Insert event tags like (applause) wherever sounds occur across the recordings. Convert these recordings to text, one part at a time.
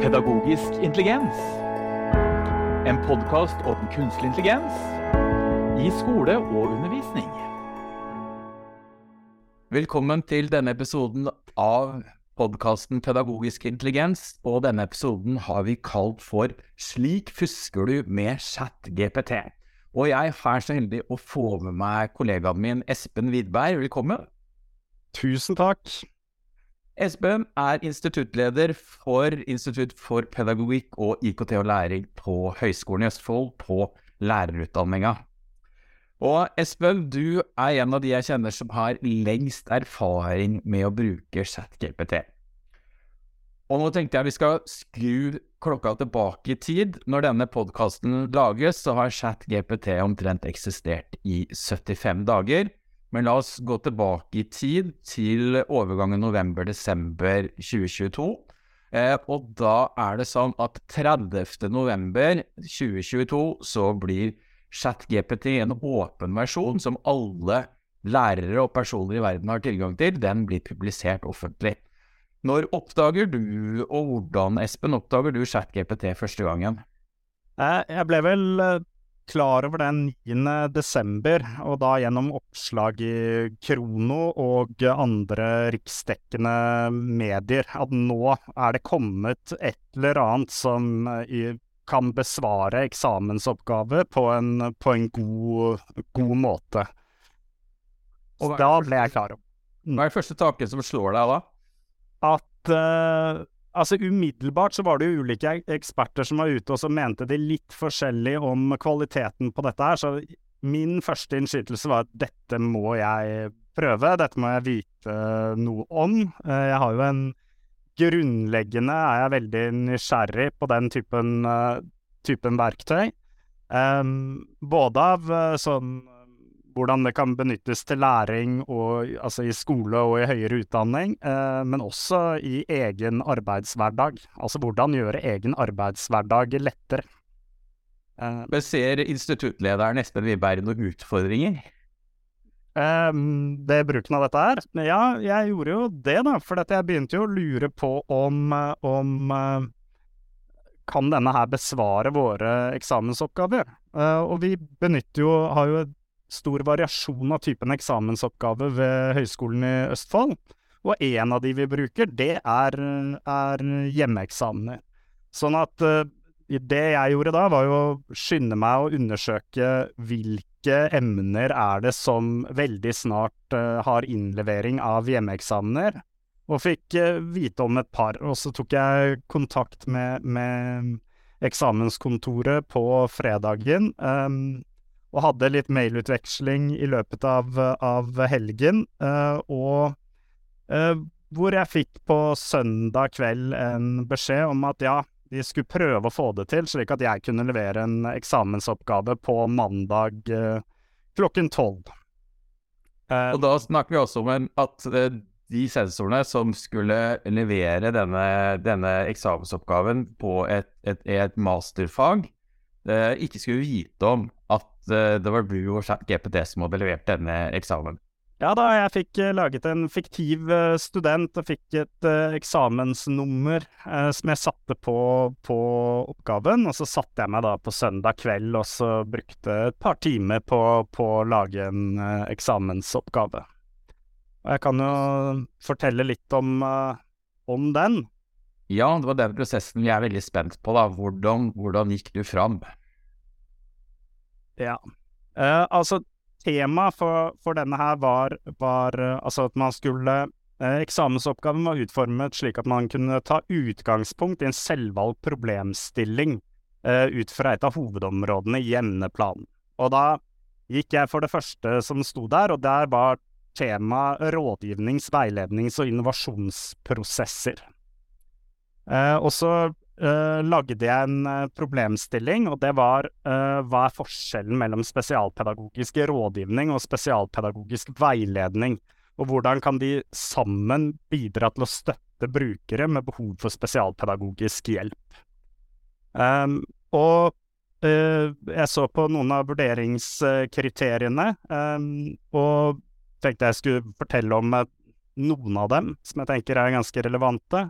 Pedagogisk intelligens. En podkast om kunstig intelligens i skole og undervisning. Velkommen til denne episoden av podkasten Pedagogisk intelligens. Og denne episoden har vi kalt for Slik fusker du med chat-GPT. Og jeg er så heldig å få med meg kollegaen min Espen Widberg. Velkommen. Tusen takk. Espen er instituttleder for Institutt for pedagogikk og IKT og læring på Høgskolen i Østfold, på lærerutdanninga. Og Espen, du er en av de jeg kjenner som har lengst erfaring med å bruke ChatGPT. Og nå tenkte jeg vi skal skru klokka tilbake i tid. Når denne podkasten lages, så har ChatGPT omtrent eksistert i 75 dager. Men la oss gå tilbake i tid, til overgangen november-desember 2022. Eh, og da er det sånn at 30. november 2022 så blir ChatGPT en åpen versjon som alle lærere og personer i verden har tilgang til. Den blir publisert offentlig. Når oppdager du, og hvordan, Espen, oppdager du ChatGPT første gangen? Eh, jeg ble vel eh, klar over den 9. desember, og da gjennom oppslag i Krono og andre riksdekkende medier, at nå er det kommet et eller annet som eh, kan besvare eksamensoppgave på en, på en god, god, måte. Og da ble jeg klar over. Hva er første tanken som slår deg da? At uh, Altså Umiddelbart så var det jo ulike eksperter som var ute og som mente det litt forskjellig om kvaliteten på dette her. Så min første innskytelse var at dette må jeg prøve, dette må jeg vite noe om. Eh, jeg har jo en Grunnleggende er jeg veldig nysgjerrig på den typen, eh, typen verktøy. Um, både av eh, sånn hvordan det kan benyttes til læring og, altså i skole og i høyere utdanning, eh, men også i egen arbeidshverdag. Altså hvordan gjøre egen arbeidshverdag lettere. Eh, men ser instituttlederen Espen Wiberg noen utfordringer? Eh, det bruken av dette her? Ja, jeg gjorde jo det, da. For jeg begynte jo å lure på om, om eh, kan denne her besvare våre eksamensoppgaver? Uh, og vi benytter jo, har jo et stor variasjon av typen eksamensoppgave ved Høgskolen i Østfold. Og en av de vi bruker, det er, er hjemmeeksamener. Sånn at uh, det jeg gjorde da, var jo å skynde meg å undersøke hvilke emner er det som veldig snart uh, har innlevering av hjemmeeksamener, og fikk uh, vite om et par. Og så tok jeg kontakt med, med eksamenskontoret på fredagen. Um, og hadde litt mailutveksling i løpet av, av helgen. Uh, og uh, hvor jeg fikk på søndag kveld en beskjed om at ja, de skulle prøve å få det til, slik at jeg kunne levere en eksamensoppgave på mandag uh, klokken tolv. og da snakker vi også om at de sensorene som skulle levere denne, denne eksamensoppgaven på et, et, et masterfag, ikke skulle vite om at Eh, det var du og GPT som hadde levert denne eksamen. Ja da, jeg fikk uh, laget en fiktiv uh, student og fikk et uh, eksamensnummer som jeg satte på, på, oppgaven. Og så satte jeg meg da på søndag kveld og så brukte et par timer på, på å lage en eksamensoppgave. Og jeg kan jo fortelle litt om, om den. Ja, det var den prosessen vi er veldig spent på. da. Hvordan, hvordan gikk du fram? Ja. Uh, altså, temaet for, for, denne her var, var uh, altså at man skulle uh, Eksamensoppgaven var utformet slik at man kunne ta utgangspunkt i en selvvalgt problemstilling ut fra et av hovedområdene i emneplanen. Og da gikk jeg for det første som sto der, og der var tema rådgivnings-, veilednings- og innovasjonsprosesser. og så uh, lagde jeg en uh, problemstilling, og det var uh, hva er forskjellen mellom spesialpedagogisk rådgivning og spesialpedagogisk veiledning, og hvordan kan de sammen bidra til å støtte brukere med behov for spesialpedagogisk hjelp. Um, og jeg så på noen av vurderingskriteriene, um, og tenkte jeg skulle fortelle om noen av dem som jeg tenker er ganske relevante.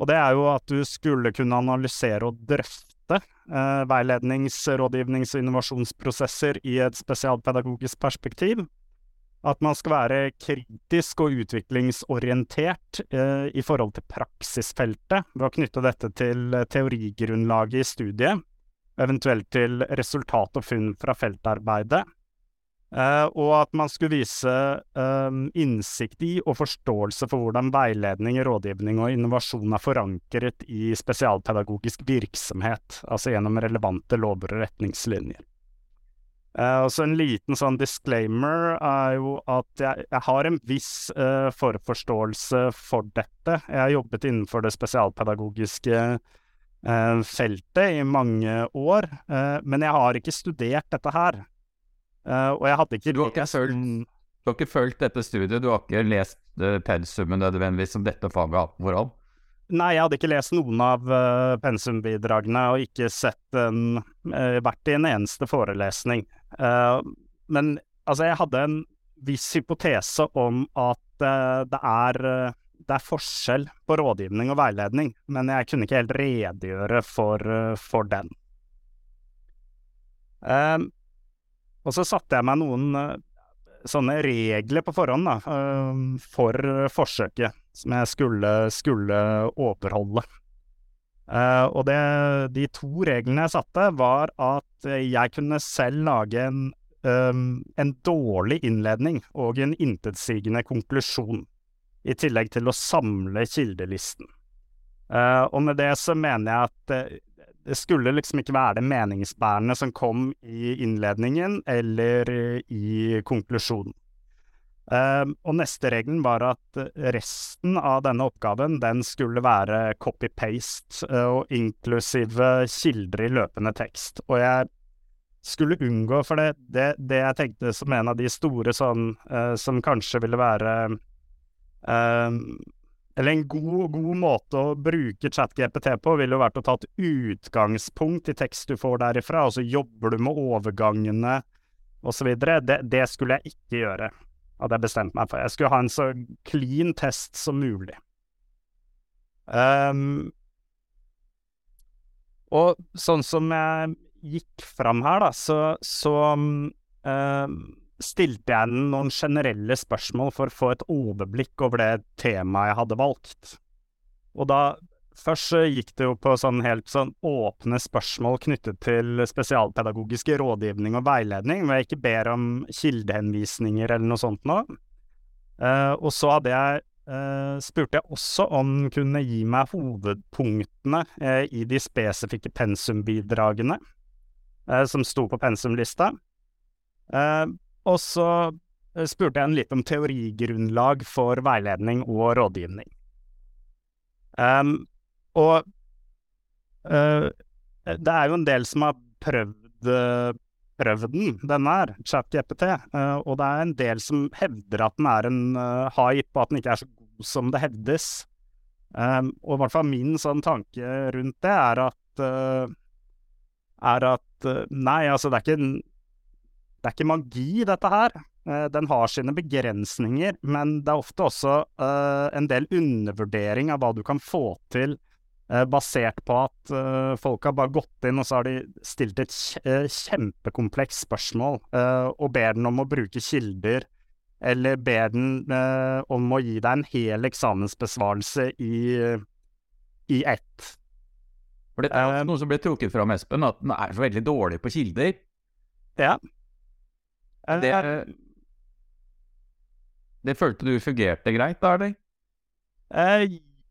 Og det er jo at du skulle kunne analysere og drøfte eh, veilednings-, rådgivnings- og innovasjonsprosesser i et spesialpedagogisk perspektiv. At man skal være kritisk og utviklingsorientert eh, i forhold til praksisfeltet, ved å knytte dette til teorigrunnlaget i studiet, eventuelt til resultat og funn fra feltarbeidet. Eh, og at man skulle vise eh, innsikt i og forståelse for hvordan veiledning, rådgivning og innovasjon er forankret i spesialpedagogisk virksomhet, altså gjennom relevante lover og retningslinjer. Uh, og så En liten sånn disclaimer er jo at jeg, jeg har en viss uh, forforståelse for dette. Jeg har jobbet innenfor det spesialpedagogiske uh, feltet i mange år, men jeg har ikke studert dette her. Og jeg hadde ikke Du har ikke, følt, du har ikke følt dette studiet? Du har ikke lest uh, pensumet nødvendigvis som dette faget har forhånd? Nei, jeg hadde ikke lest noen av uh, pensumbidragene og ikke sett en uh, vært i en eneste forelesning. Uh, men altså, jeg hadde en viss hypotese om at det er det er forskjell på rådgivning og veiledning, men jeg kunne ikke helt redegjøre for, for den. Og så satte jeg meg noen sånne regler på forhånd da, for forsøket som jeg skulle, skulle overholde. Og det, de to reglene jeg satte, var at jeg kunne selv lage en, en dårlig innledning og en intetsigende konklusjon, i tillegg til å samle kildelisten. Og med det så mener jeg at det, skulle liksom ikke være det meningsbærende som kom i innledningen eller i konklusjonen. Uh, og neste regelen var at resten av denne oppgaven den skulle være copy-paste, uh, og inklusive kilder i løpende tekst. Og jeg skulle unngå, for det, det, det jeg tenkte som en av de store sånn uh, som kanskje ville være ehm, Eller en god, god, måte å bruke ChatGPT på, ville jo vært å ta et utgangspunkt i tekst du får derifra, og så jobber du med overgangene osv. Det, det skulle jeg ikke gjøre hadde jeg bestemt meg for. Jeg skulle ha en så clean test som mulig. Um, og sånn som jeg gikk fram her, da, så, så um, stilte jeg den noen generelle spørsmål for å få et overblikk over det temaet jeg hadde valgt. Og da Først gikk det jo på sånn helt sånn åpne spørsmål knyttet til spesialpedagogiske rådgivning og veiledning, hvor jeg ikke ber om kildehenvisninger eller noe sånt nå. Uh, og så hadde jeg uh, spurte jeg også om den kunne gi meg hovedpunktene uh, i de spesifikke pensumbidragene som sto på pensumlista. Og så spurte jeg en litt om teorigrunnlag for veiledning og rådgivning. Um, og uh, det er jo en del som har prøvd, uh, prøvd den, denne her, ChatGPT, uh, og det er en del som hevder at den er en hype, og at den ikke er så god som det hevdes. Um, og i hvert fall min sånn tanke rundt det er at er at Nei, altså, det er ikke det er ikke magi, dette her. Den har sine begrensninger, men det er ofte også uh, en del undervurdering av hva du kan få til Eh, basert på at folk har bare gått inn og så har de stilt et kjempekomplekst spørsmål og ber den om å bruke kilder, eller ber den om å gi deg en hel eksamensbesvarelse i, i ett. For det er noe som ble trukket fram, Espen, at den er så veldig dårlig på kilder. Ja. Det, det følte du fungerte greit, da, eller?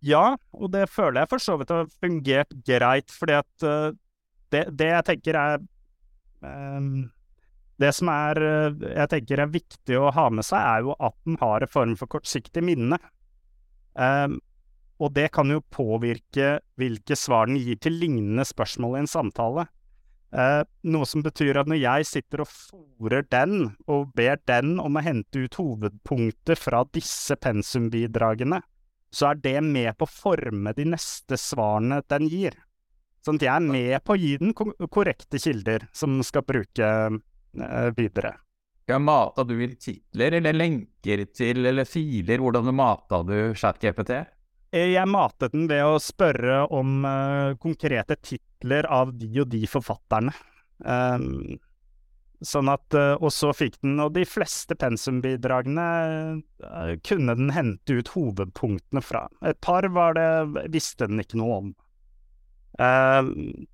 Ja, og det føler jeg for så vidt har fungert greit, fordi at uh, det, det, jeg tenker er um, Det som er uh, jeg tenker er viktig å ha med seg, er jo at den har en form for kortsiktig minne. Um, og det kan jo påvirke hvilke svar den gir til lignende spørsmål i en samtale. Uh, noe som betyr at når jeg sitter og fòrer den, og ber den om å hente ut hovedpunkter fra disse pensumbidragene, så er det med på å forme de neste svarene den gir. Sånn at jeg er med på å gi den korrekte kilder som skal bruke eh, videre. Ja, Mata du vil titler eller lenker til eller filer? Hvordan mata du ChatGPT? jeg matet den ved å spørre om uh, konkrete titler av de og de forfatterne. Um, sånn at, uh, og så fikk den, og de fleste pensumbidragene uh, kunne den hente ut hovedpunktene fra. Et par var det, visste den ikke noe om. Um,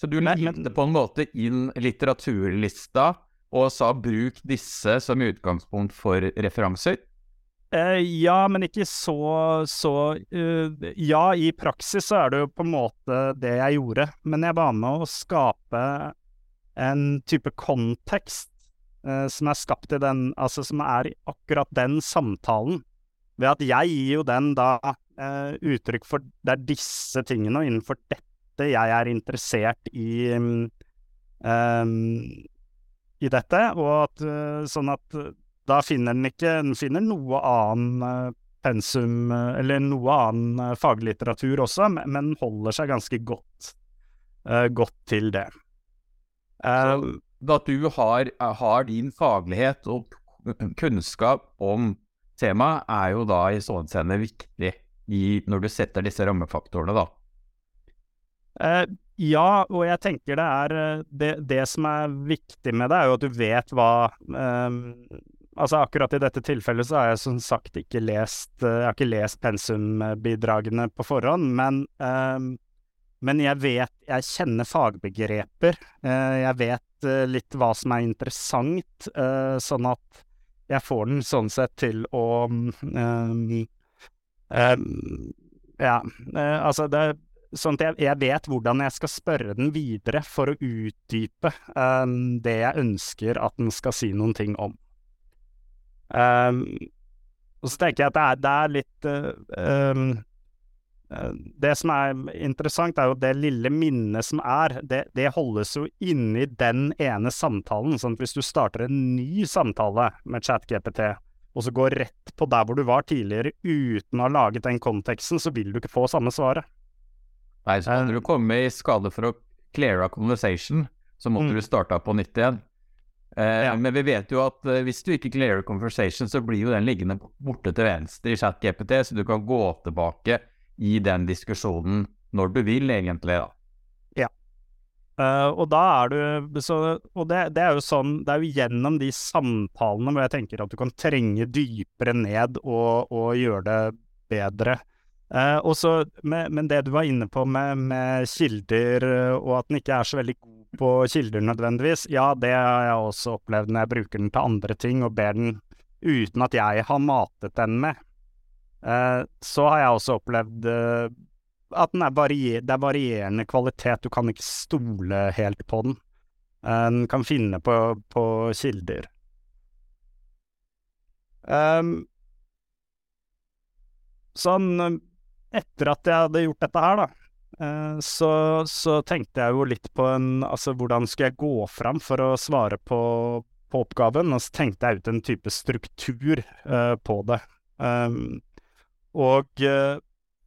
så du legde på en måte inn litteraturlista og sa bruk disse som utgangspunkt for referanser? Uh, ja, men ikke så, så uh, Ja, i praksis så er det jo på en måte det jeg gjorde, men jeg var med å skape en type kontekst uh, som er skapt i den Altså som er i akkurat den samtalen. Ved at jeg gir jo den da uttrykk for det er disse tingene, og innenfor dette jeg er interessert i um, i dette, og at sånn at da finner den ikke Den finner noe annen eh, pensum, eh, eller noe annen eh, faglitteratur også, men holder seg ganske godt, godt til det. Så, at du har, har, din faglighet og kunnskap om temaet, er jo da i sånn scene viktig i, når du setter disse rammefaktorene, da. Uh, ja, og jeg tenker det er det, det, som er viktig med det, er jo at du vet hva um, Altså akkurat i dette tilfellet så har jeg som sagt ikke lest eh, Jeg har ikke lest pensumbidragene på forhånd, men, um, men jeg vet Jeg kjenner fagbegreper. Uh, jeg vet uh, litt hva som er interessant, sånn at jeg får den sånn sett til å um, um, Ja, altså det Sånn at jeg, jeg, vet hvordan jeg skal spørre den videre for å utdype det jeg ønsker at den skal si noen ting om. Um, og så tenker jeg at det er, det er litt um, Det som er interessant, er jo det lille minnet som er. Det, det holdes jo inni den ene samtalen. sånn at hvis du starter en ny samtale med ChatGPT, og så går rett på der hvor du var tidligere uten å ha laget den konteksten, så vil du ikke få samme svaret. Nei, så kan du kommer i skade for å cleare a conversation, så måtte mm. du starte på nytt igjen. Eh, ja. Men vi vet jo at eh, hvis du ikke clearer conversation, så blir jo den liggende borte til venstre i chat-GPT, så du kan gå tilbake i den diskusjonen når du vil, egentlig. da. Ja. Uh, og da er du så, Og det, det, er jo sånn Det er jo gjennom de samtalene hvor jeg tenker at du kan trenge dypere ned og, og gjøre det bedre. Uh, også, men det du var inne på med, med kilder, og at den ikke er så veldig god på kilder nødvendigvis, ja, det har jeg også opplevd når jeg bruker den til andre ting og ber den uten at jeg har matet den med. Eh, så har jeg også opplevd eh, at er det er varierende kvalitet, du kan ikke stole helt på den. Eh, den kan finne på, på kilder. Um, sånn Etter at jeg hadde gjort dette her, da, Eh, så, så, tenkte jeg jo litt på en Altså, hvordan skulle jeg gå fram for å svare på, på oppgaven? Og så tenkte jeg ut en type struktur uh, på det. Um, og uh,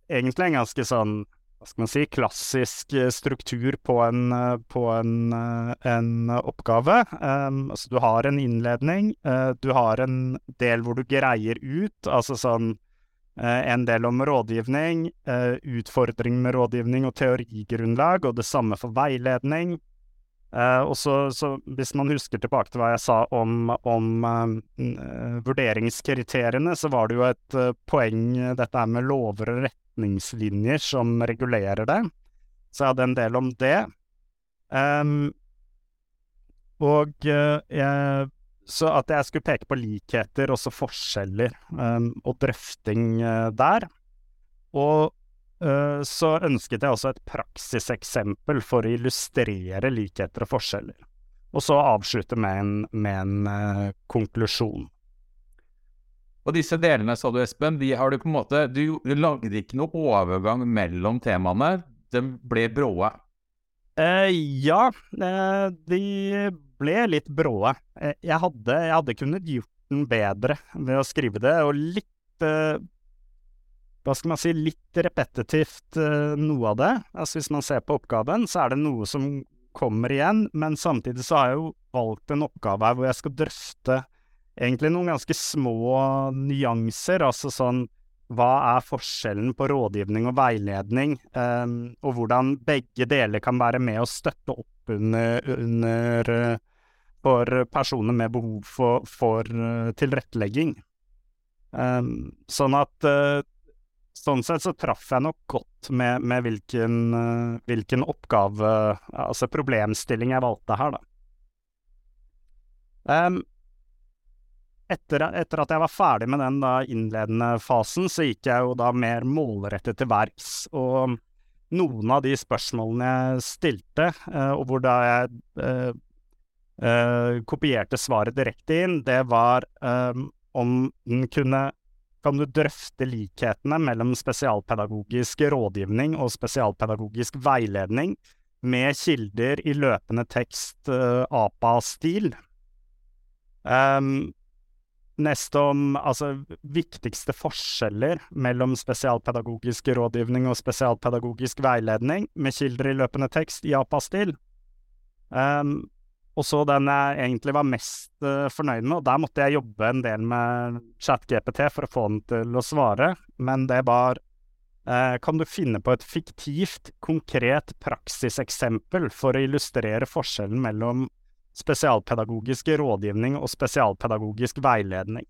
egentlig en ganske sånn hva skal man si, klassisk struktur på en, på en, en oppgave. Um, altså du har en innledning, uh, du har en del hvor du greier ut, altså sånn en del om rådgivning, eh, utfordring med rådgivning og teorigrunnlag, og det samme for veiledning. Uh, og så, så, hvis man husker tilbake til hva jeg sa om, om vurderingskriteriene, så var det jo et poeng dette er med lover og retningslinjer som regulerer det. Så jeg hadde en del om det. Um, og jeg så at jeg skulle peke på likheter, også forskjeller, um, og drøfting uh, der. Og uh, så ønsket jeg også et praksiseksempel for å illustrere likheter og forskjeller. Og så avslutte med en, med en uh, konklusjon. Og disse delene, sa du Espen, de har du på en måte Du lagde ikke noe overgang mellom temaene. De ble bråe. ja, de ble litt bråe. Eh, jeg hadde, jeg hadde kunnet gjort den bedre ved å skrive det, og litt uh, Hva skal man si Litt repetitivt, uh, noe av det. Altså Hvis man ser på oppgaven, så er det noe som kommer igjen, men samtidig så har jeg jo valgt en oppgave her hvor jeg skal drøfte egentlig noen ganske små nyanser, altså sånn hva er forskjellen på rådgivning og veiledning, um, og hvordan begge deler kan være med å støtte opp under, under uh, for personer med behov for, for uh, tilrettelegging. Um, sånn at uh, Sånn sett så traff jeg nok godt med, med hvilken, uh, hvilken, oppgave, altså problemstilling jeg valgte her, da. Um, etter, etter, at jeg var ferdig med den da, innledende fasen, så gikk jeg jo da mer målrettet til verks. Og noen av de spørsmålene jeg stilte, uh, og hvor da jeg kopierte svaret direkte inn, det var um, om den kunne kan du drøfte likhetene mellom spesialpedagogisk rådgivning og spesialpedagogisk veiledning med kilder i løpende tekst, uh, APA-stil. Um, neste om altså viktigste forskjeller mellom spesialpedagogisk rådgivning og spesialpedagogisk veiledning med kilder i løpende tekst i APA-stil. Um, og så den jeg egentlig var mest uh, fornøyd med, og der måtte jeg jobbe en del med ChatGPT for å få den til å svare, men det var uh, Kan du finne på et fiktivt, konkret praksiseksempel for å illustrere forskjellen mellom spesialpedagogisk rådgivning og spesialpedagogisk veiledning?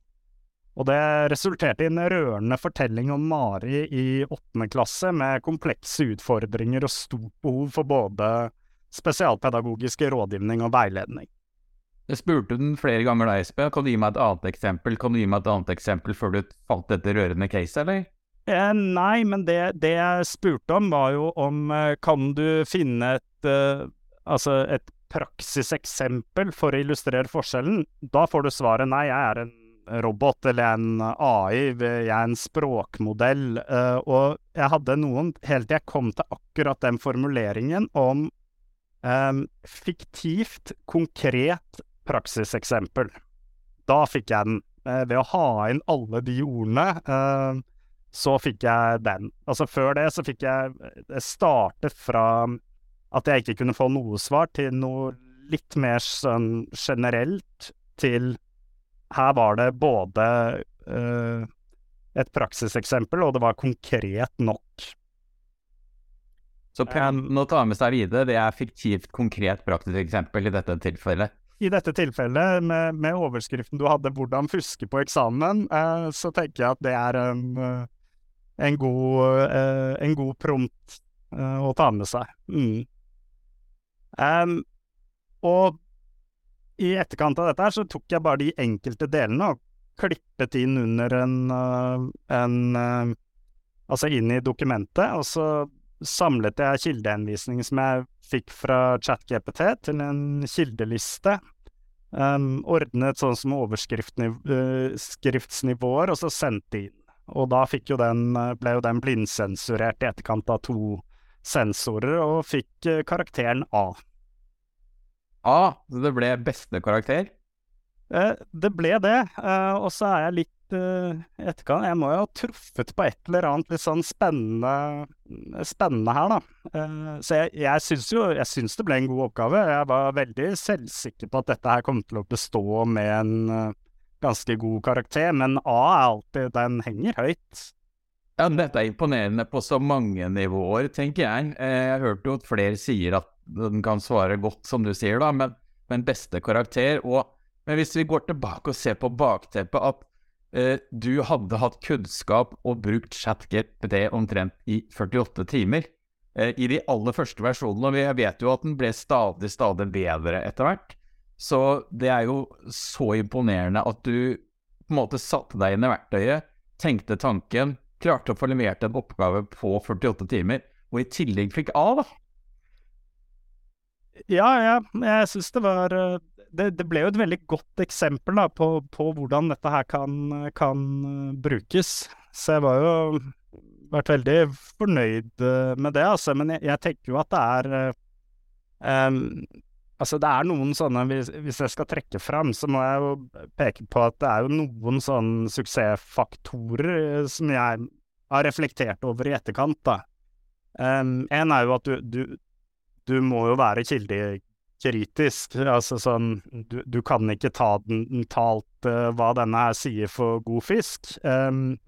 Og det resulterte i en rørende fortelling om Mari i åttende klasse med komplekse utfordringer og stort behov for både spesialpedagogisk rådgivning og veiledning. Jeg spurte den flere ganger da, Espe. Kan du gi meg et annet eksempel Kan du gi meg et annet eksempel før du fant dette rørende caset, eller? Eh, nei, men det, det, jeg spurte om, var jo om eh, Kan du finne et eh, Altså et praksiseksempel for å illustrere forskjellen? Da får du svaret nei, jeg er en robot eller en AI, jeg er en språkmodell. Eh, og jeg hadde noen helt til jeg kom til akkurat den formuleringen om Um, fiktivt, konkret praksiseksempel. Da fikk jeg den. Uh, ved å ha inn alle de ordene, uh, så fikk jeg den. Altså før det så fikk jeg Det startet fra at jeg ikke kunne få noe svar, til noe litt mer sånn generelt, til her var det både uh, et praksiseksempel, og det var konkret nok. Så planen å ta med seg videre, det er fiktivt, konkret, praktisk eksempel i dette tilfellet. I dette tilfellet, med, med overskriften du hadde 'Hvordan fuske på eksamen', eh, så tenker jeg at det er en, eh, en god, eh, en god prompt eh, å ta med seg. Mm. Um, og i etterkant av dette her, så tok jeg bare de enkelte delene og klippet inn under en, uh, en uh, Altså inn i dokumentet, og så samlet jeg kildehenvisninger som jeg fikk fra ChatGPT, til en kildeliste. Um, ordnet sånn som overskriftsnivåer, og så sendt inn. Og da jo den, ble jo den blindsensurert i etterkant av to sensorer, og fikk uh, karakteren A. A, så det ble beste karakter? Uh, det ble det, og så er jeg litt uh, etterkant. Jeg må jo ha truffet på et eller annet litt sånn spennende, spennende her, da. Uh, så jeg, jeg syns jo jeg syns det ble en god oppgave. Jeg var veldig selvsikker på at dette her kom til å bestå med en uh, ganske god karakter, men A er alltid Den henger høyt. Ja, dette er imponerende på så mange nivåer, tenker jeg. Jeg hørte jo at flere sier at den kan svare godt, som du sier, da, men, men beste karakter. Og, men hvis vi går tilbake og ser på bakteppet, at Eh, du hadde hatt kunnskap og brukt ChatGPT omtrent i 48 timer eh, i de aller første versjonene. Og vi vet jo at den ble stadig, stadig bedre etter hvert. Så det er jo så imponerende at du på en måte satte deg inn i verktøyet, tenkte tanken, klarte å få levert en oppgave på 48 timer, og i tillegg fikk A, da. Ja, ja. Jeg syns det var eh, det, det, ble jo et veldig godt eksempel da, på, på, hvordan dette her kan, kan, brukes. Så jeg var jo vært veldig fornøyd eh, med det, altså. Men jeg, jeg tenker jo at det er um, Altså, det er noen sånne hvis, hvis, jeg skal trekke fram, så må jeg jo peke på at det er jo noen sånne suksessfaktorer eh, som jeg har reflektert over i etterkant, da. Um, en er jo at du, du, du må jo være kilde kritisk. Altså sånn Du, du kan ikke ta den talt uh, hva denne her sier for god fisk. Um,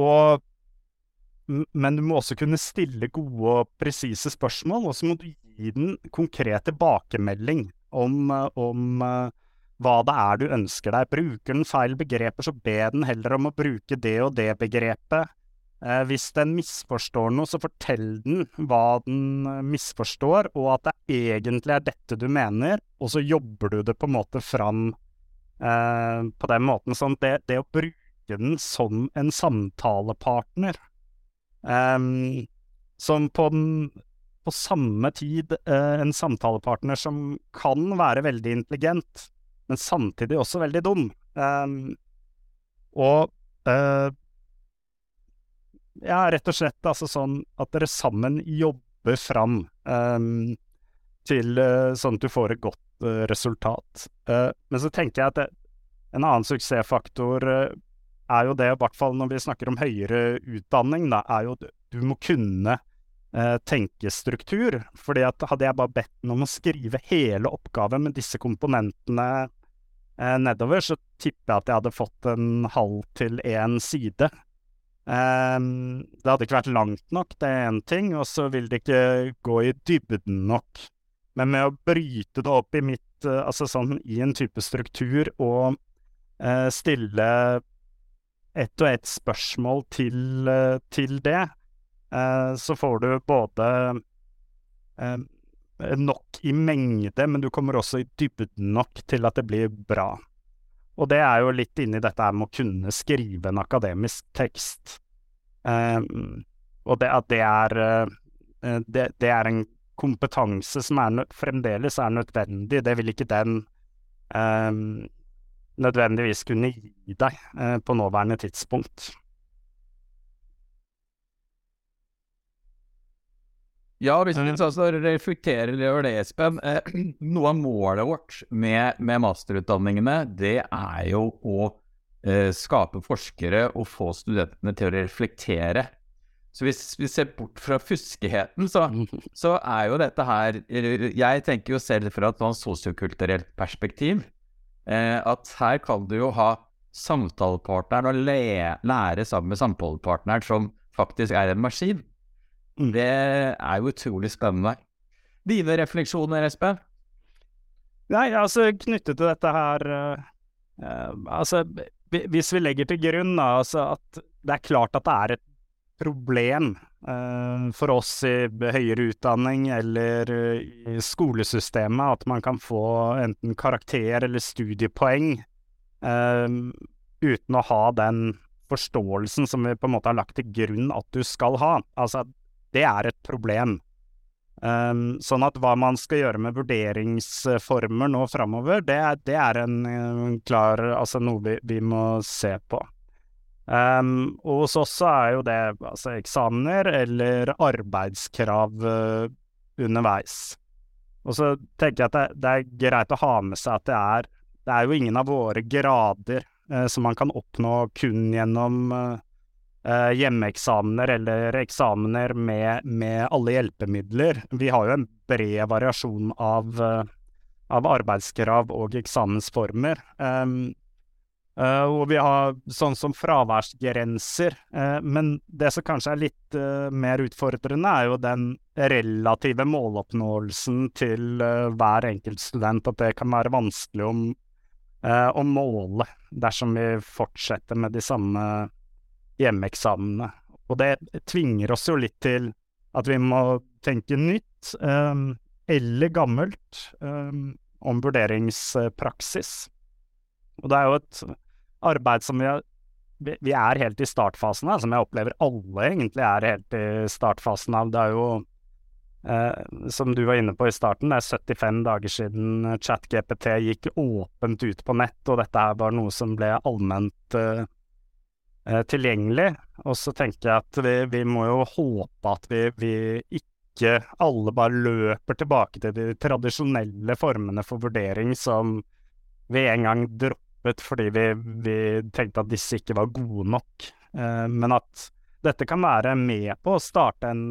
og men du må også kunne stille gode og presise spørsmål, og så må du gi den konkret tilbakemelding om, om hva det er du ønsker deg. Bruker den feil begreper, så be den heller om å bruke det og det begrepet. Eh, hvis den misforstår noe, så fortell den hva den misforstår, og at det egentlig er dette du mener, og så jobber du det på en måte fram eh, på den måten. Sånn det, det å bruke den som en samtalepartner eh, som på, den, på samme tid eh, en samtalepartner som kan være veldig intelligent, men samtidig også veldig dum. Um, og ja, rett og slett altså sånn at dere sammen jobber fram um, til uh, sånn at du får et godt resultat. men så tenker jeg at det, en annen suksessfaktor er jo det, i hvert fall når vi snakker om høyere utdanning, da, er jo at du må kunne tenke struktur. fordi at hadde jeg bare bedt noen om å skrive hele oppgaven med disse komponentene nedover, så tipper jeg at jeg hadde fått en halv til én side. Um, det hadde ikke vært langt nok, det er én ting, og så vil det ikke gå i dybden nok. Men med å bryte det opp i mitt, uh, altså sånn i en type struktur og uh, stille ett og ett spørsmål til, eh, til det, eh, så får du både eh, nok i mengde, men du kommer også i dybden nok til at det blir bra. Og det er jo litt inni dette med å kunne skrive en akademisk tekst. Um, og det at det er uh, det, det, er en kompetanse som er fremdeles er nødvendig. Det vil ikke den um, nødvendigvis kunne gi deg eh, på nåværende tidspunkt. Ja, hvis vi skal reflekterer over det, Espen. Eh, (clears throat) noe av målet vårt med, med, masterutdanningene, det er jo å eh, skape forskere og få studentene til å reflektere. Så hvis vi ser bort fra fuskeheten, så, (laughs) så er jo dette her Jeg tenker jo selv fra et sosiokulturelt perspektiv eh, at her kan du jo ha samtalepartneren og lære sammen med samtalepartneren som faktisk er en maskin. Mm. Det er jo utrolig spennende. Dine refleksjoner, Espen? Nei, altså knyttet til dette her uh, uh, Altså, hvis vi legger til grunn da, altså at det er klart at det er et problem uh, for oss i høyere utdanning eller i skolesystemet at man kan få enten karakter eller studiepoeng uh, uten å ha den forståelsen som vi på en måte har lagt til grunn at du skal ha. Altså, det er et problem. Um, sånn at hva man skal gjøre med vurderingsformer nå framover, det, det, er en, en klar Altså noe vi, vi må se på. Um, og hos oss er jo det altså eksamener eller arbeidskrav uh, underveis. Og så tenker jeg at det, det, er greit å ha med seg at det er, det er jo ingen av våre grader uh, som man kan oppnå kun gjennom uh, hjemmeeksamener eller eksamener med, med, alle hjelpemidler. Vi har jo en bred variasjon av, av arbeidskrav og eksamensformer. Um, Uh, og vi har sånn som fraværsgrenser. Uh, men det som kanskje er litt uh, mer utfordrende, er jo den relative måloppnåelsen til hver enkelt student. At det kan være vanskelig om, å måle dersom vi fortsetter med de samme hjemmeeksamene. Og det tvinger oss jo litt til at vi må tenke nytt, eller gammelt, om vurderingspraksis. Og det er jo et arbeid som vi, har, vi er helt i startfasen av, som jeg opplever alle egentlig er helt i startfasen av. Det er jo, eh, som du var inne på i starten, det er 75 dager siden ChatGPT gikk åpent ut på nett, og dette var noe som ble allment eh tilgjengelig. Og så tenker jeg at vi, vi må jo håpe at vi, vi ikke alle bare løper tilbake til de tradisjonelle formene for vurdering som vi en gang droppet fordi vi, vi tenkte at disse ikke var gode nok. Eh, men at dette kan være med på å starte en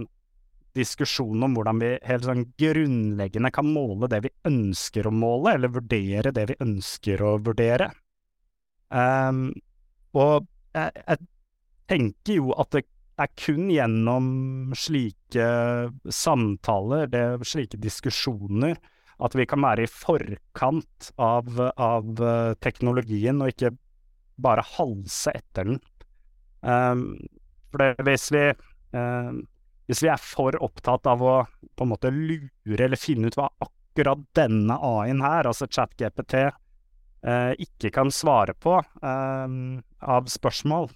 diskusjon om hvordan vi helt sånn grunnleggende kan måle det vi ønsker å måle, eller vurdere det vi ønsker å vurdere. Um, og jeg, jeg, tenker jo at det er kun gjennom slike samtaler, det, slike diskusjoner, at vi kan være i forkant av, av teknologien, og ikke bare halse etter den. Um, for det, hvis vi um, hvis vi er for opptatt av å på en måte lure eller finne ut hva akkurat denne A-en her, altså ChatGPT, eh, ikke kan svare på eh, av spørsmål,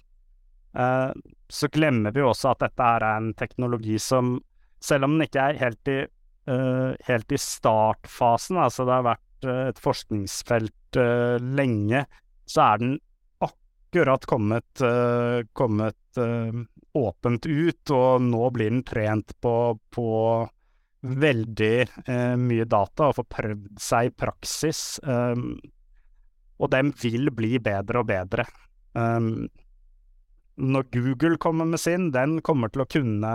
eh, så glemmer vi også at dette er en teknologi som, selv om den ikke er helt i, helt i startfasen, altså det har vært et forskningsfelt lenge, så er den akkurat kommet, kommet åpent ut, og nå blir den trent på, på veldig mye data og får prøvd seg i praksis. Um, og den vil bli bedre og bedre. Um, når Google kommer med sin, den kommer til å kunne,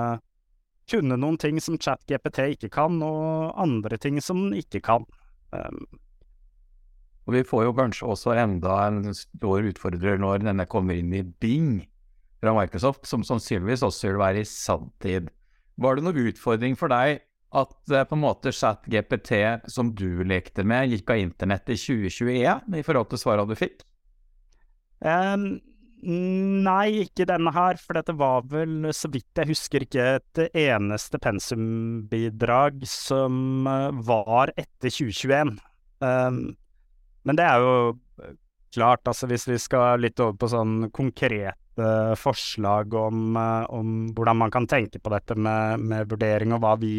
kunne noen ting som ChatGPT ikke kan, og andre ting som den ikke kan. Um, og vi får jo kanskje også enda en stor utfordrer når denne kommer inn i Bing fra Microsoft, som sannsynligvis også vil være i sanntid. Var det noen utfordring for deg at uh, på en måte ChatGPT, som du lekte med, gikk av internett i 2021 i forhold til svarene du fikk? Um, Nei, ikke denne her, for dette var vel, så vidt jeg husker, ikke et eneste pensumbidrag som eh, var etter 2021. Um, men det er jo eh, klart, altså hvis vi skal litt over på sånn konkrete forslag om, eh, om hvordan man kan tenke på dette med, med vurdering og hva vi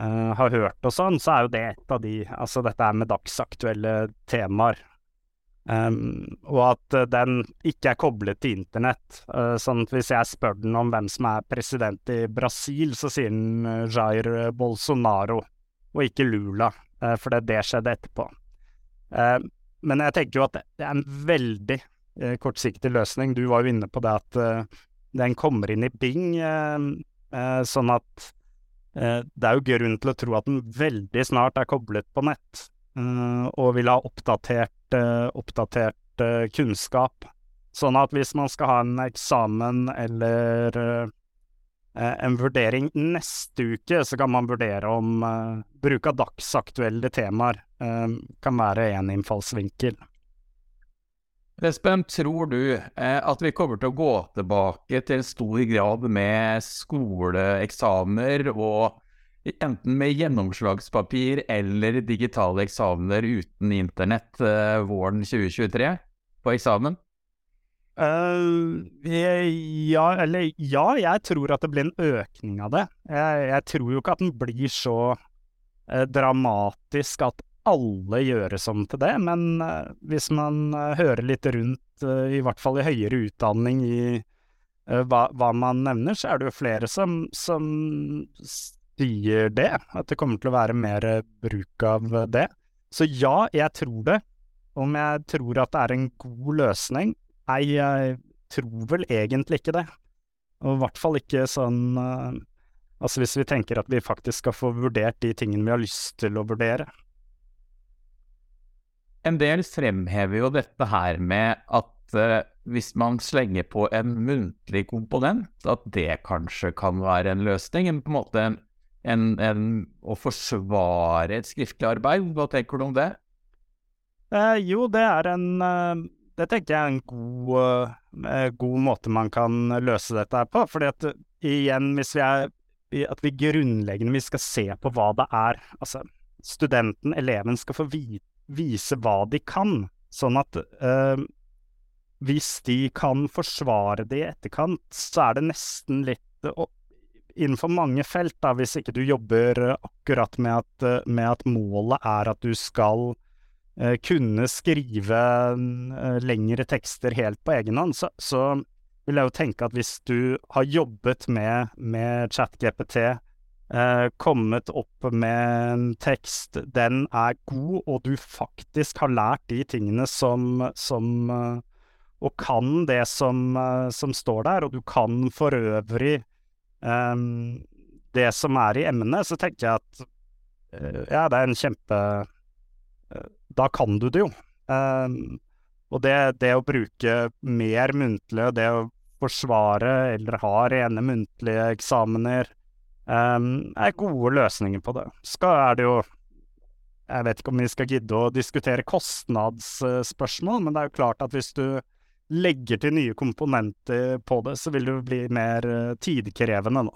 uh, har hørt og sånn, så er jo det et av de Altså dette er med dagsaktuelle temaer. Um, og at uh, den ikke er koblet til internett. Uh, sånn at hvis jeg spør den om hvem som er president i Brasil, så sier den uh, Jair Bolsonaro, og ikke Lula, for det, det skjedde etterpå. Uh, men jeg tenker jo at det, er en veldig kortsiktig løsning. Du var jo inne på det at den kommer inn i Bing, sånn at det er jo grunn til å tro at den veldig snart er koblet på nett. Eh, og vil ha oppdatert, eh, oppdatert eh, kunnskap. Sånn at hvis man skal ha en eksamen eller en vurdering neste uke, så kan man vurdere om bruk av dagsaktuelle temaer kan være en innfallsvinkel. Espen, tror du at vi kommer til å gå tilbake til stor grad med skoleeksamener og enten med gjennomslagspapir eller digitale eksamener uten internett uh, våren 2023 på eksamen? Uh, ja, eller ja, jeg tror at det blir en økning av det. Jeg, jeg tror jo ikke at den blir så dramatisk at alle gjøre som til det, men uh, hvis man hører litt rundt, i hvert fall i høyere utdanning, i hva, hva, man nevner, så er det jo flere som, som sier det, at det kommer til å være mer bruk av det. Så ja, jeg tror det. Om jeg tror at det er en god løsning? Nei, jeg tror vel egentlig ikke det. Og i hvert fall ikke sånn Altså hvis vi tenker at vi faktisk skal få vurdert de tingene vi har lyst til å vurdere. En del fremhever jo dette her med at uh, hvis man slenger på en muntlig komponent, at det kanskje kan være en løsning. En, på en måte en en, en å forsvare et skriftlig arbeid. Hva tenker du om det? Eh, jo, det er en eh, Det tenker jeg er en god, eh, god, måte man kan løse dette her på. fordi at igjen, hvis vi er At vi grunnleggende vi skal se på hva det er Altså, studenten, eleven, skal få vi, vise hva de kan. Sånn at eh, hvis de kan forsvare det i etterkant, så er det nesten litt og, innenfor mange felt, da, hvis ikke du jobber akkurat med at, med at målet er at du skal eh, kunne skrive eh, lengre tekster helt på egen hånd, så, så, vil jeg jo tenke at hvis du har jobbet med, med ChatGPT, kommet opp med en tekst, den er god, og du faktisk har lært de tingene som, som og kan det som, som, står der, og du kan for øvrig um, det som er i emnet, så tenker jeg at ja, det er en kjempe Da kan du det jo. Um, og det, det, å bruke mer muntlig, det å forsvare eller ha rene muntlige eksamener, um, er gode løsninger på det. Skal er det jo Jeg vet ikke om vi skal gidde å diskutere kostnadsspørsmål, men det er jo klart at hvis du legger til nye komponenter på det, så vil det bli mer eh, tidkrevende nå.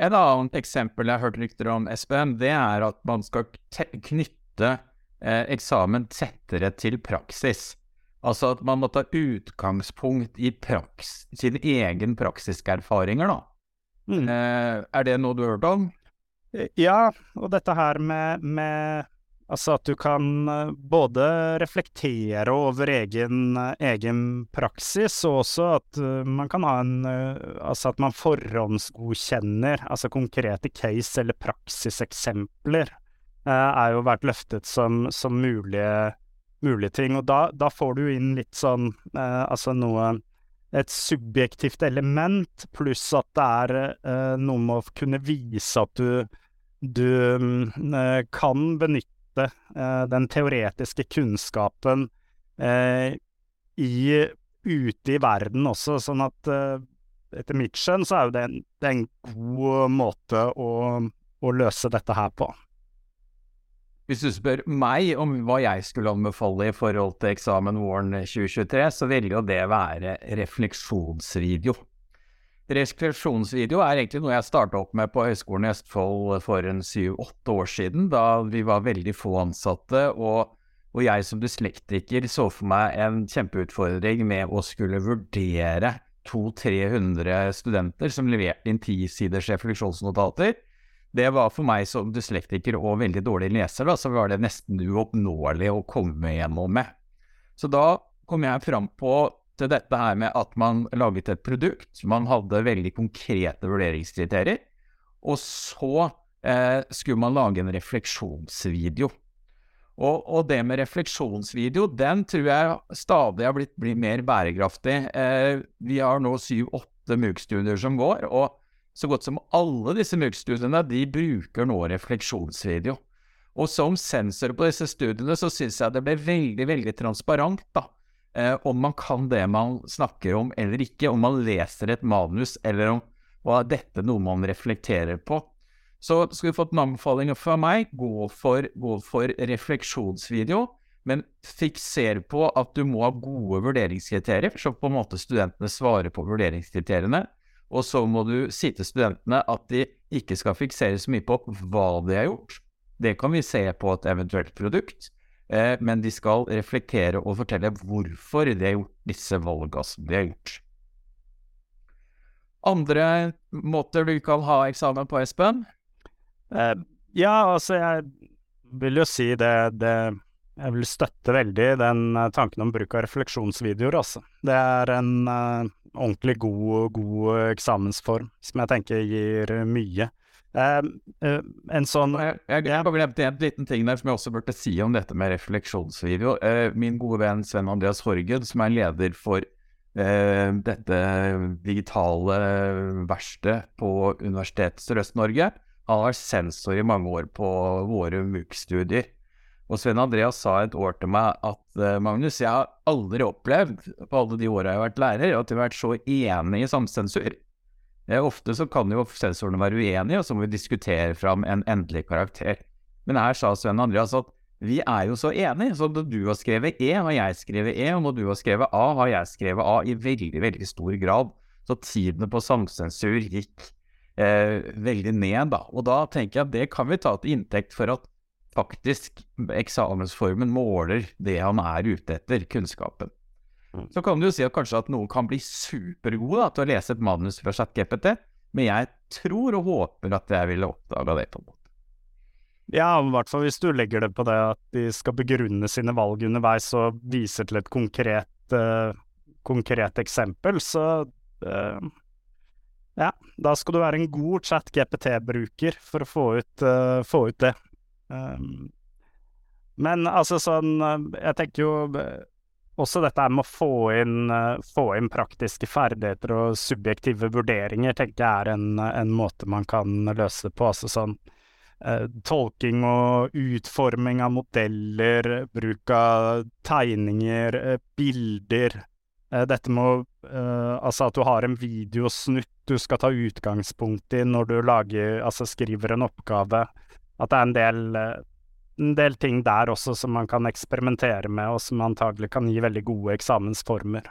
Et annet eksempel jeg har hørt rykter om, Espen, det er at man skal knytte eh, eksamen tettere til praksis. Altså at man må ta utgangspunkt i praks sine egen praksiske erfaringer, da. Mm. Eh, er det noe du har hørt om? Ja, og dette her med, med Altså at du kan eh, både reflektere over egen, egen praksis, og også at man kan ha en Altså at man forhåndsgodkjenner altså konkrete case- eller praksiseksempler, er jo vært løftet som, som mulige, mulige, ting. Og da, da, får du inn litt sånn Altså noe Et subjektivt element, pluss at det er noe med å kunne vise at du du kan benytte benytte eh, den teoretiske kunnskapen eh, i, ute i verden også, sånn at eh, etter mitt skjønn så er jo det en, det er en god måte å, å løse dette her på. Hvis du spør meg om hva jeg skulle anbefale i forhold til eksamen våren 2023, så vil jo det være refleksjonsvideo. Refleksjonsvideo er egentlig noe jeg starta opp med på Høgskolen i Østfold for en syv-åtte år siden, da vi var veldig få ansatte, og, og, jeg som dyslektiker så for meg en kjempeutfordring med å skulle vurdere 200-300 studenter som leverte inn tisiders refleksjonsnotater. Det var for meg som dyslektiker og veldig dårlig leser, da, så var det nesten uoppnåelig å komme gjennom med. Så da kom jeg fram på til dette her med at man laget et produkt. Man hadde veldig konkrete vurderingskriterier. Og så eh, skulle man lage en refleksjonsvideo. Og, og, det med refleksjonsvideo, den tror jeg stadig har blitt, blitt mer bærekraftig. Eh, vi har nå syv-åtte MOOC-studier som går, og så godt som alle disse MUG-studiene de bruker nå refleksjonsvideo. Og som sensor på disse studiene så syns jeg det ble veldig, veldig transparent, da eh, om man kan det man snakker om eller ikke, om man leser et manus, eller om hva er dette noe man reflekterer på. Så skal du få en anbefaling fra meg, gå for, gå for refleksjonsvideo, men fikser på at du må ha gode vurderingskriterier, så på en måte studentene svarer på vurderingskriteriene. Og så må du si til studentene at de ikke skal fiksere så mye på hva de har gjort. Det kan vi se på et eventuelt produkt. Eh, men de skal reflektere og fortelle hvorfor de har gjort disse valgene som de har gjort. Andre måter du kan ha eksamen på, Espen? Eh, ja, altså, jeg vil jo si det, det Jeg vil støtte veldig den uh, tanken om bruk av refleksjonsvideoer, altså. Det er en uh, ordentlig god, god eksamensform som jeg tenker gir mye. Uh, uh, en sånn Jeg, jeg, jeg bare glemte en liten ting der som jeg også burde si om dette med refleksjonsvideo. Uh, min gode venn Sven Andreas Horgen, som er leder for dette digitale verkstedet på Universitetet Sørøst-Norge, har sensor i mange år på våre MOOC-studier. Og Sven Andreas sa et år til meg at Magnus, jeg har aldri opplevd på alle de åra jeg har vært lærer, at vi har vært så enige i samsensur. Eh, ofte så kan jo sensorene være uenige, og så må vi diskutere fram en endelig karakter. Men her sa Sven Andreas at vi er jo så enige, så når du har skrevet E, har jeg skrevet E, og når du har skrevet A, har jeg skrevet A i veldig, veldig stor grad. Så tidene på samsensur gikk eh, veldig ned, da. Og da tenker jeg at det kan vi ta til inntekt for at faktisk eksamensformen måler det han er ute etter, kunnskapen. Mm. Så kan du jo si at kanskje at noen kan bli supergode til å lese et manus fra ChatGPT, men jeg tror og håper at jeg ville oppdaga det. på en måte. Ja, i hvert fall hvis du legger det på det at de skal begrunne sine valg underveis og viser til et konkret, uh, konkret eksempel, så uh, ja, da skal du være en god chat-GPT-bruker for å få ut, uh, få ut det. Um, men altså sånn Jeg tenker jo også dette med å få inn, eh, få inn, praktiske ferdigheter og subjektive vurderinger, tenker jeg er en, en måte man kan løse på. Altså sånn eh, tolking og utforming av modeller, bruk av tegninger, eh, bilder. Eh, dette med uh, Altså at du har en videosnutt du skal ta utgangspunkt i når du lager Altså skriver en oppgave. At det er en del, en del ting der også som man kan eksperimentere med, og som antagelig kan gi veldig gode eksamensformer.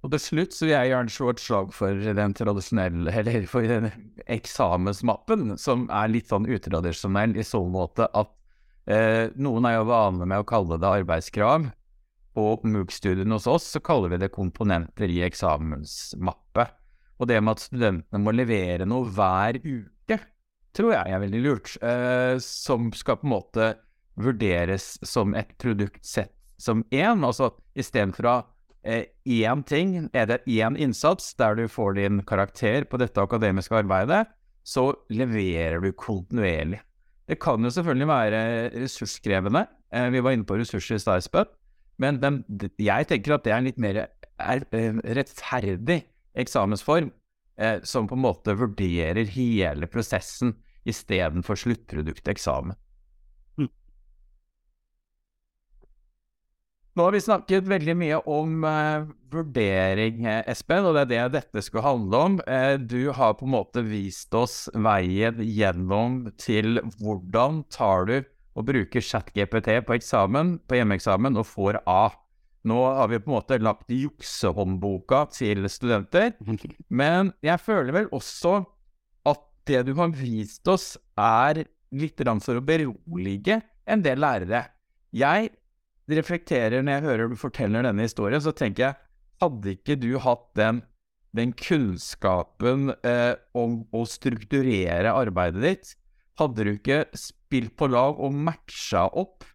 Og til slutt så vil jeg gjerne slå et slag for den tradisjonelle, eller for den eksamensmappen, som er litt sånn utradisjonell i så måte at eh, noen er jo vane med å kalle det arbeidskrav. På MOOC-studien hos oss så kaller vi det komponenter i eksamensmappe. Og det med at studentene må levere noe hver uke, tror jeg er veldig lurt. Eh, som skal på en måte vurderes som et produktsett som én. Altså istedenfor å én eh, ting, er det én innsats der du får din karakter på dette akademiske arbeidet, så leverer du kontinuerlig. Det kan jo selvfølgelig være ressurskrevende. Eh, vi var inne på ressurser i stad, men den, jeg tenker at det er en litt mer er, eh, rettferdig eksamensform, eh, som på en måte vurderer hele prosessen istedenfor sluttproduktet eksamen. Nå har vi snakket veldig mye om eh, vurdering, eh, Espen, og det er det dette skulle handle om. Eh, du har på en måte vist oss veien gjennom til hvordan tar du og bruker ChatGPT på eksamen, på hjemmeeksamen og får A. Nå har vi på en måte lagt juksehåndboka til studenter, (laughs) men jeg føler vel også at det du har vist oss, er litt for å berolige en del lærere. Jeg reflekterer når jeg hører du forteller denne historien, så tenker jeg hadde ikke du hatt den, den kunnskapen eh, om å strukturere arbeidet ditt, hadde du ikke spilt på lag og matcha opp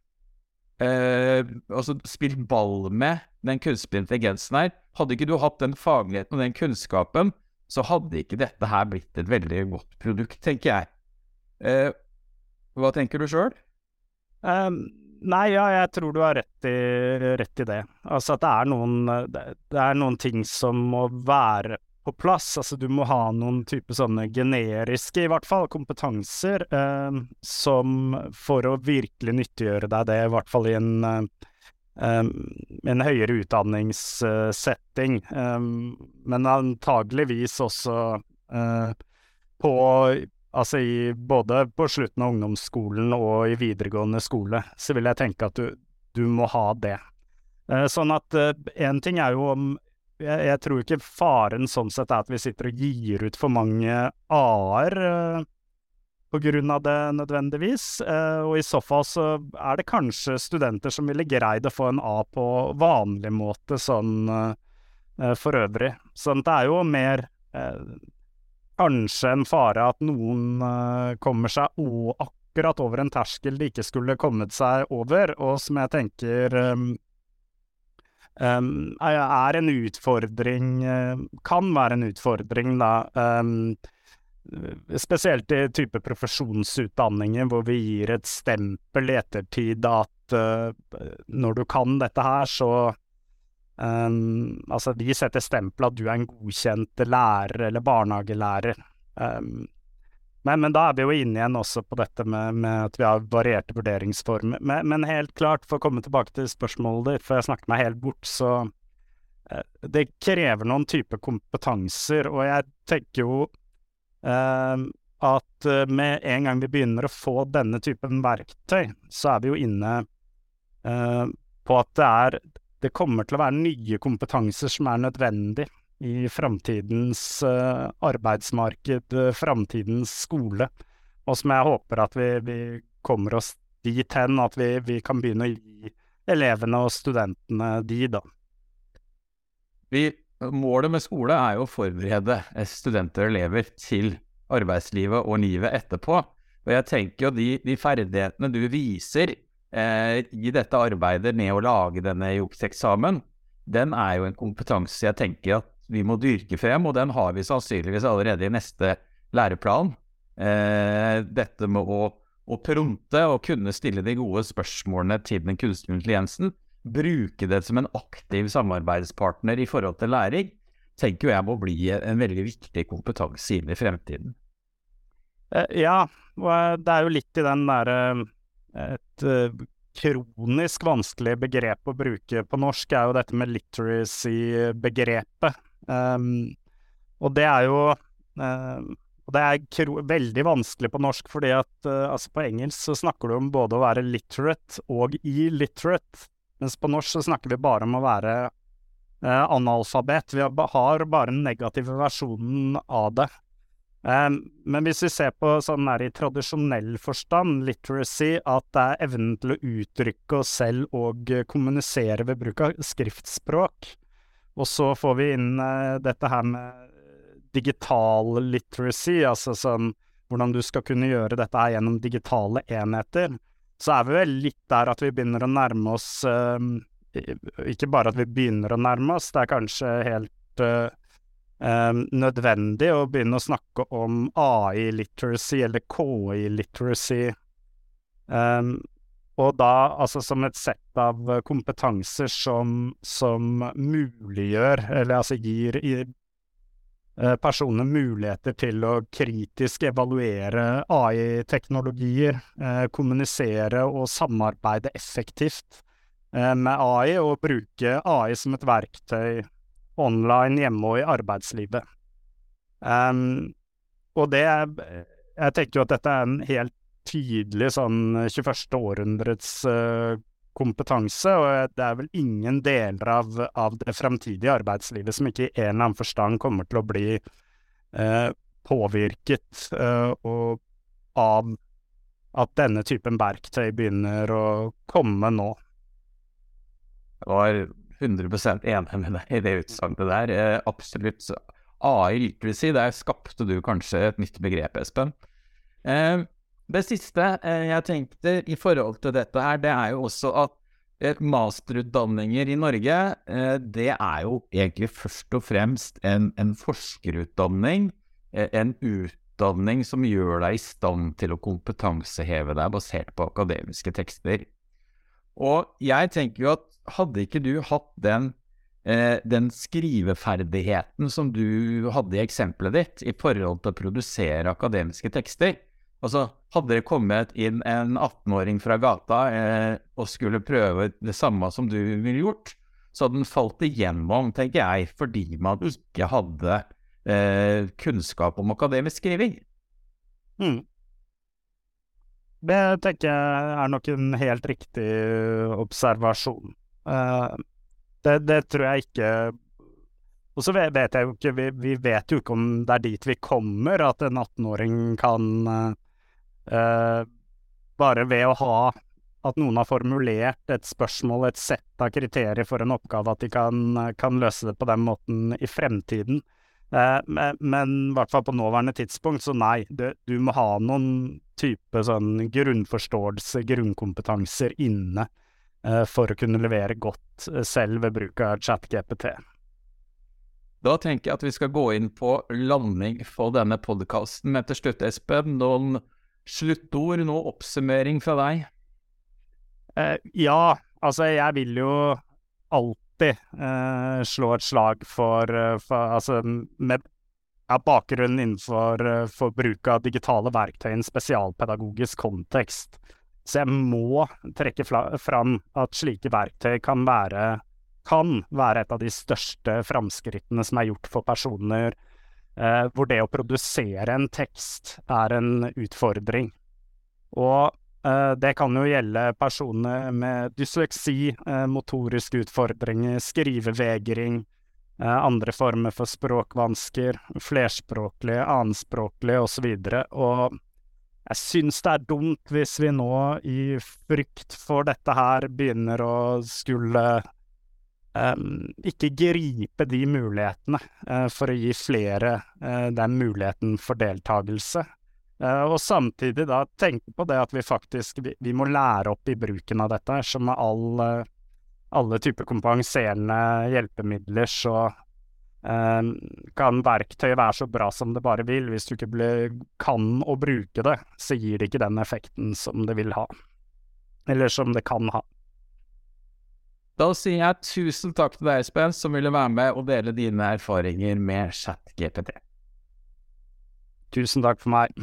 eh, Altså spilt ball med den kunstige intelligensen her, hadde ikke du hatt den fagligheten og den kunnskapen, så hadde ikke dette her blitt et veldig godt produkt, tenker jeg. Eh, hva tenker du sjøl? Um, Nei, ja, jeg tror du har rett i, rett i det. Altså at det er, noen, det er noen ting som må være på plass. Altså du må ha noen type sånne generiske, i hvert fall, kompetanser eh, som for å virkelig nyttiggjøre deg det, i hvert fall i en, eh, en høyere utdanningssetting. Eh, men antageligvis også eh, på Altså i, både på slutten av ungdomsskolen og i videregående skole, så vil jeg tenke at du, du må ha det. Eh, sånn at én eh, ting er jo om jeg, jeg, tror ikke faren sånn sett er at vi sitter og gir ut for mange A-er eh, på grunn av det nødvendigvis, eh, og i så fall så er det kanskje studenter som ville greid å få en A på vanlig måte sånn eh, for øvrig. Sånn det er jo mer kanskje en fare at noen kommer seg akkurat over en terskel de ikke skulle kommet seg over, og som jeg tenker er en utfordring uh, Kan være en utfordring, da. Spesielt i type profesjonsutdanninger hvor vi gir et stempel i ettertid at uh, når du kan dette her, så Um, altså, de setter stempel at du er en godkjent lærer eller barnehagelærer. Um, men, men, da er vi jo inne igjen også på dette med, med at vi har varierte vurderingsformer. Men, men, helt klart, for å komme tilbake til spørsmålet ditt, for jeg snakket meg helt bort, så eh, Det krever noen type kompetanser, og jeg tenker jo eh, at uh, med en gang vi begynner å få denne typen verktøy, så er vi jo inne på at det er det kommer til å være nye kompetanser som er nødvendig i framtidens uh, arbeidsmarked, uh, framtidens skole, og som jeg håper at vi, vi kommer oss dit hen at vi, vi, kan begynne å gi elevene og studentene de, da. Vi, målet med skole er jo å forberede studenter og elever til arbeidslivet og livet etterpå. Og jeg tenker jo de, de ferdighetene du viser eh, i dette arbeidet med å lage denne jukseksamen, den er jo en kompetanse jeg tenker at vi må dyrke frem, og den har vi sannsynligvis allerede i neste læreplan. Eh, dette med å, å pronte og kunne stille de gode spørsmålene til den kunstige intelligensen, bruke det som en aktiv samarbeidspartner i forhold til læring, tenker jeg må bli en veldig viktig kompetanse inn i fremtiden. Eh, ja, og det er jo litt i den derre et uh, kronisk vanskelig begrep å bruke på norsk, er jo dette med literacy-begrepet. Um, og det er jo um, og det er veldig vanskelig på norsk, fordi at uh, altså på engelsk så snakker du om både å være literate og illiterate, mens på norsk så snakker vi bare om å være uh, analfabet. Vi har bare den negative versjonen av det. Um, men hvis vi ser på sånn der i tradisjonell forstand, literacy, at det er evnen til å uttrykke oss selv og kommunisere ved bruk av skriftspråk, og så får vi inn uh, dette her med digital literacy, altså sånn hvordan du skal kunne gjøre dette her gjennom digitale enheter, så er vi vel litt der at vi begynner å nærme oss um, Ikke bare at vi begynner å nærme oss, det er kanskje helt um, nødvendig å begynne å snakke om AI-literacy eller KI-literacy. Um, og da altså som et sett av kompetanser som, som muliggjør, eller altså gir i, personene muligheter til å kritisk evaluere AI-teknologier, eh, kommunisere og samarbeide effektivt eh, med AI, og bruke AI som et verktøy online, hjemme og i arbeidslivet. Um, og det Jeg tenker jo at dette er en helt tydelig sånn 21. århundrets uh, kompetanse, og det er vel ingen deler av, av det fremtidige arbeidslivet som ikke i en eller annen forstand kommer til å bli eh, påvirket eh, og av at denne typen verktøy begynner å komme nå. Jeg var 100 enig med deg i det utsagnet der. Eh, absolutt. AI vil si, der skapte du kanskje et nytt begrep, Espen. Eh, det siste eh, jeg tenkte i forhold til dette her, det er jo også at eh, masterutdanninger i Norge, eh, det er jo egentlig først og fremst en, en forskerutdanning. En utdanning som gjør deg i stand til å kompetanseheve deg basert på akademiske tekster. Og jeg tenker jo at hadde ikke du hatt den, den skriveferdigheten som du hadde i eksempelet ditt, i forhold til å produsere akademiske tekster, Altså, hadde det kommet inn en 18-åring fra gata eh, og skulle prøve det samme som du ville gjort, så hadde den falt igjennom, tenker jeg, fordi man ikke hadde eh, kunnskap om akademisk skriving. Mm. Det tenker jeg er nok en helt riktig observasjon. Uh, det, det, tror jeg ikke Og så vet jeg jo ikke vi, vi, vet jo ikke om det er dit vi kommer, at en 18-åring kan Eh, bare ved å ha at noen har formulert et spørsmål, et sett av kriterier for en oppgave, at de kan, kan løse det på den måten i fremtiden. Eh, men i hvert fall på nåværende tidspunkt, så nei. Det, du må ha noen type sånn grunnforståelse, grunnkompetanser inne eh, for å kunne levere godt eh, selv ved bruk av ChatGPT. Da tenker jeg at vi skal gå inn på landing for denne podkasten. Men til slutt, Espen, noen Sluttord, noe oppsummering fra deg? Eh, ja, altså jeg vil jo alltid eh, slå et slag for, eh, for Altså med ja, bakgrunnen innenfor eh, for bruk av digitale verktøy i en spesialpedagogisk kontekst. Så jeg må trekke fram at slike verktøy kan være, kan være et av de største framskrittene som er gjort for personer eh, hvor det å produsere en tekst er en utfordring. Og eh, det kan jo gjelde personer med dysleksi, eh, motoriske utfordringer, skrivevegring, eh, andre former for språkvansker, flerspråklige, annenspråklige osv. Og jeg syns det er dumt hvis vi nå, i frykt for dette her, begynner å skulle Um, ikke gripe de mulighetene uh, for å gi flere uh, den muligheten for deltakelse. Uh, og samtidig da tenke på det at vi faktisk vi, vi må lære opp i bruken av dette. Som med all, alle typer kompenserende hjelpemidler, så kan verktøy være så bra som det bare vil. Hvis du ikke blir, kan å bruke det, så gir det ikke den effekten som det vil ha. Eller som det kan ha. Da sier jeg tusen takk til deg, Espen, som ville være med og dele dine erfaringer med ChatGPT. Tusen takk for meg.